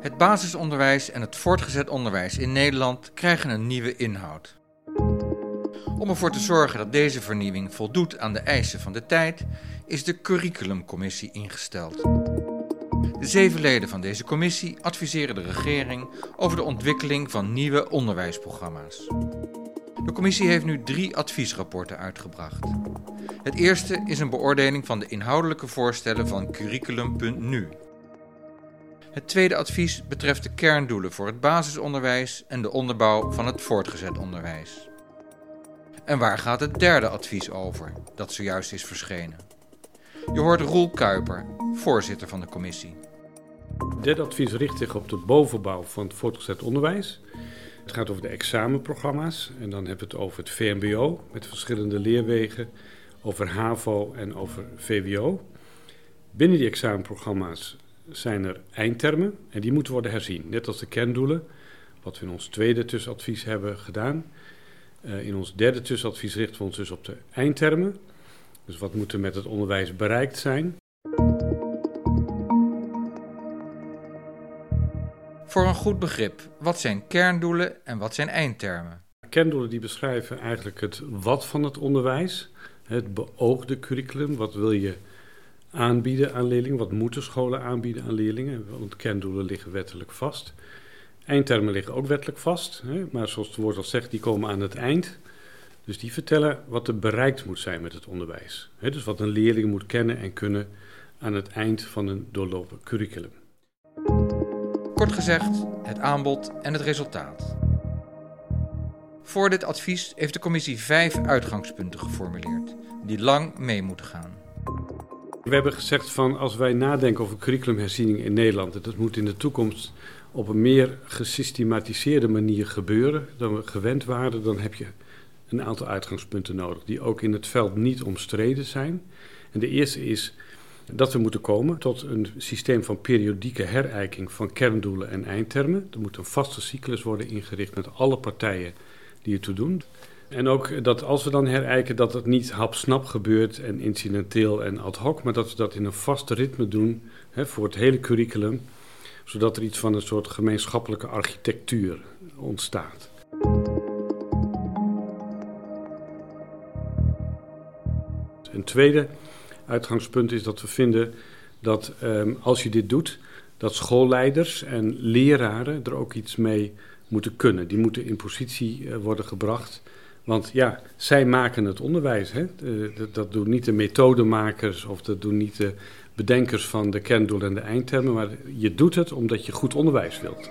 Het basisonderwijs en het voortgezet onderwijs in Nederland krijgen een nieuwe inhoud. Om ervoor te zorgen dat deze vernieuwing voldoet aan de eisen van de tijd, is de Curriculumcommissie ingesteld. De zeven leden van deze commissie adviseren de regering over de ontwikkeling van nieuwe onderwijsprogramma's. De commissie heeft nu drie adviesrapporten uitgebracht. Het eerste is een beoordeling van de inhoudelijke voorstellen van Curriculum.nu. Het tweede advies betreft de kerndoelen voor het basisonderwijs en de onderbouw van het voortgezet onderwijs. En waar gaat het derde advies over, dat zojuist is verschenen? Je hoort Roel Kuiper, voorzitter van de commissie. Derde advies richt zich op de bovenbouw van het voortgezet onderwijs. Het gaat over de examenprogramma's en dan hebben we het over het VMBO met verschillende leerwegen, over HAVO en over VWO. Binnen die examenprogramma's zijn er eindtermen en die moeten worden herzien, net als de kerndoelen, wat we in ons tweede tussenadvies hebben gedaan. Uh, in ons derde tussenadvies richten we ons dus op de eindtermen. Dus wat moet er met het onderwijs bereikt zijn? Voor een goed begrip, wat zijn kerndoelen en wat zijn eindtermen? Kerndoelen die beschrijven eigenlijk het wat van het onderwijs, het beoogde curriculum, wat wil je aanbieden aan leerlingen, wat moeten scholen aanbieden aan leerlingen, want kerndoelen liggen wettelijk vast. Eindtermen liggen ook wettelijk vast, maar zoals het woord al zegt, die komen aan het eind. Dus die vertellen wat er bereikt moet zijn met het onderwijs. dus wat een leerling moet kennen en kunnen aan het eind van een doorlopen curriculum. Kort gezegd, het aanbod en het resultaat. Voor dit advies heeft de commissie vijf uitgangspunten geformuleerd, die lang mee moeten gaan. We hebben gezegd van als wij nadenken over curriculumherziening in Nederland, dat moet in de toekomst op een meer gesystematiseerde manier gebeuren dan we gewend waren, dan heb je een aantal uitgangspunten nodig die ook in het veld niet omstreden zijn. En de eerste is dat we moeten komen tot een systeem van periodieke herijking van kerndoelen en eindtermen. Er moet een vaste cyclus worden ingericht met alle partijen die ertoe doen. En ook dat als we dan herijken, dat het niet hapsnap gebeurt en incidenteel en ad hoc, maar dat we dat in een vaste ritme doen hè, voor het hele curriculum, zodat er iets van een soort gemeenschappelijke architectuur ontstaat. Een tweede uitgangspunt is dat we vinden dat ehm, als je dit doet, dat schoolleiders en leraren er ook iets mee moeten kunnen. Die moeten in positie uh, worden gebracht. Want ja, zij maken het onderwijs. Hè? Dat, doen niet de methodemakers of dat doen niet de bedenkers van de kerndoelen en de eindtermen. Maar je doet het omdat je goed onderwijs wilt.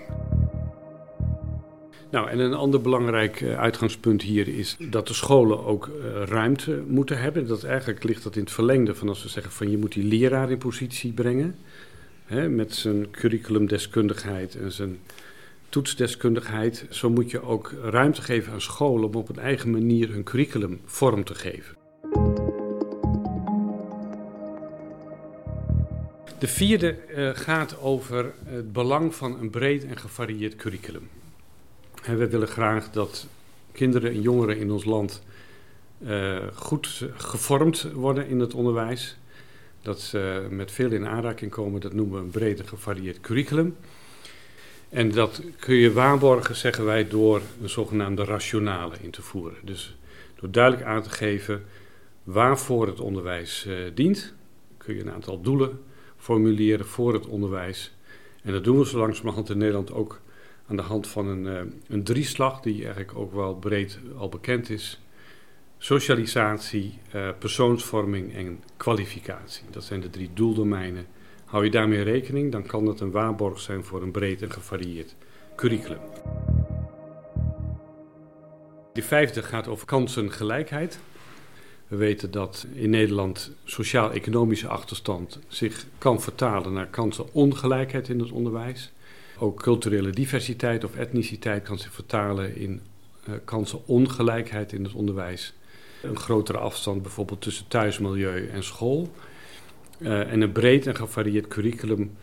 Nou, en een ander belangrijk uh, uitgangspunt hier is dat de scholen ook uh, ruimte moeten hebben. Dat eigenlijk ligt dat in het verlengde van als we zeggen van je moet die leraar in positie brengen. Hè, met zijn curriculumdeskundigheid en zijn toetsdeskundigheid. Zo moet je ook ruimte geven aan scholen om op een eigen manier hun curriculum vorm te geven. De vierde uh, gaat over het belang van een breed en gevarieerd curriculum. We willen graag dat kinderen en jongeren in ons land uh, goed gevormd worden in het onderwijs. Dat ze met veel in aanraking komen, dat noemen we een breed en gevarieerd curriculum. En dat kun je waarborgen, zeggen wij, door een zogenaamde rationale in te voeren. Dus door duidelijk aan te geven waarvoor het onderwijs uh, dient, kun je een aantal doelen formuleren voor het onderwijs. En dat doen we zo langzamerhand in Nederland ook aan de hand van een, uh, een drieslag die eigenlijk ook wel breed al bekend is. Socialisatie, uh, persoonsvorming en kwalificatie. Dat zijn de drie doeldomeinen. Hou je daarmee rekening, dan kan het een waarborg zijn voor een breed en gevarieerd curriculum. De vijfde gaat over kansengelijkheid. We weten dat in Nederland sociaal-economische achterstand zich kan vertalen naar kansenongelijkheid in het onderwijs. Ook culturele diversiteit of etniciteit kan zich vertalen in uh, kansenongelijkheid in het onderwijs. Een grotere afstand bijvoorbeeld tussen thuismilieu en school. Eh, en een breed en gevarieerd curriculum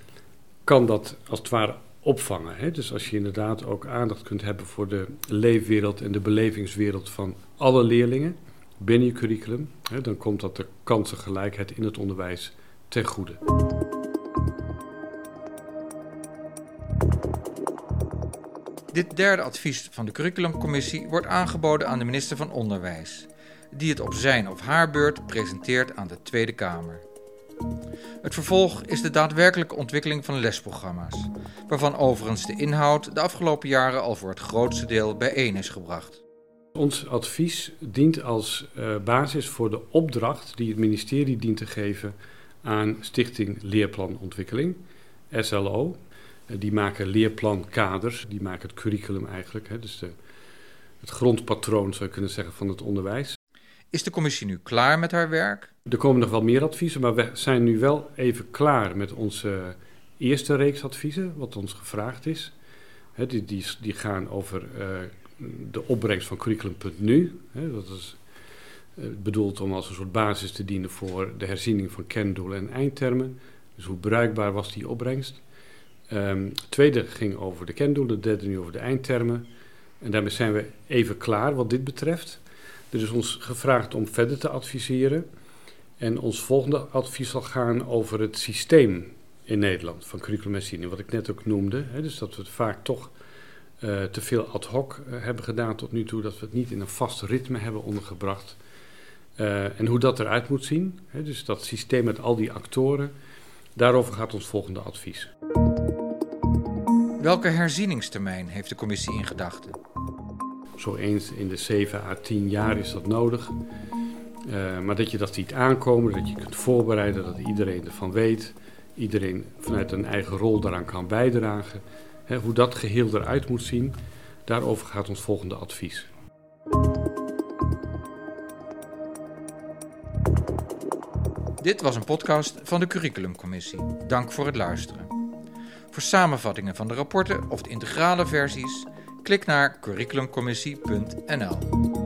kan dat als het ware opvangen. Hè? Dus als je inderdaad ook aandacht kunt hebben voor de leefwereld en de belevingswereld van alle leerlingen binnen je curriculum, hè, dan komt dat de kansengelijkheid in het onderwijs ten goede. Dit derde advies van de curriculumcommissie wordt aangeboden aan de minister van Onderwijs, die het op zijn of haar beurt presenteert aan de Tweede Kamer. Het vervolg is de daadwerkelijke ontwikkeling van lesprogramma's, waarvan overigens de inhoud de afgelopen jaren al voor het grootste deel bijeen is gebracht. Ons advies dient als uh, basis voor de opdracht die het ministerie dient te geven aan Stichting Leerplanontwikkeling, SLO. Uh, die maken leerplankaders, die maken het curriculum eigenlijk, hè, dus de, het grondpatroon zou je kunnen zeggen van het onderwijs. Is de commissie nu klaar met haar werk? Er komen nog wel meer adviezen, maar we zijn nu wel even klaar met onze eerste reeks adviezen, wat ons gevraagd is. Die, die, die, gaan over uh, de opbrengst van curriculum.nu. Dat is uh, bedoeld om als een soort basis te dienen voor de herziening van kerndoelen en eindtermen. Dus hoe bruikbaar was die opbrengst? Um, tweede ging over de kerndoelen, de derde nu over de eindtermen. En daarmee zijn we even klaar wat dit betreft. Er is ons gevraagd om verder te adviseren. En ons volgende advies zal gaan over het systeem in Nederland van curriculumherziening, wat ik net ook noemde. Hè, dus dat we het vaak toch uh, te veel ad hoc uh, hebben gedaan tot nu toe, dat we het niet in een vast ritme hebben ondergebracht. Uh, en hoe dat eruit moet zien, hè, dus dat systeem met al die actoren, daarover gaat ons volgende advies. Welke herzieningstermijn heeft de commissie in gedachten? Zo eens in de 7 à 10 jaar is dat nodig. Uh, maar dat je dat ziet aankomen, dat je kunt voorbereiden, dat iedereen ervan weet, iedereen vanuit een eigen rol daaraan kan bijdragen. Hè, hoe dat geheel eruit moet zien, daarover gaat ons volgende advies. Dit was een podcast van de Curriculumcommissie. Dank voor het luisteren. Voor samenvattingen van de rapporten of de integrale versies, klik naar curriculumcommissie.nl.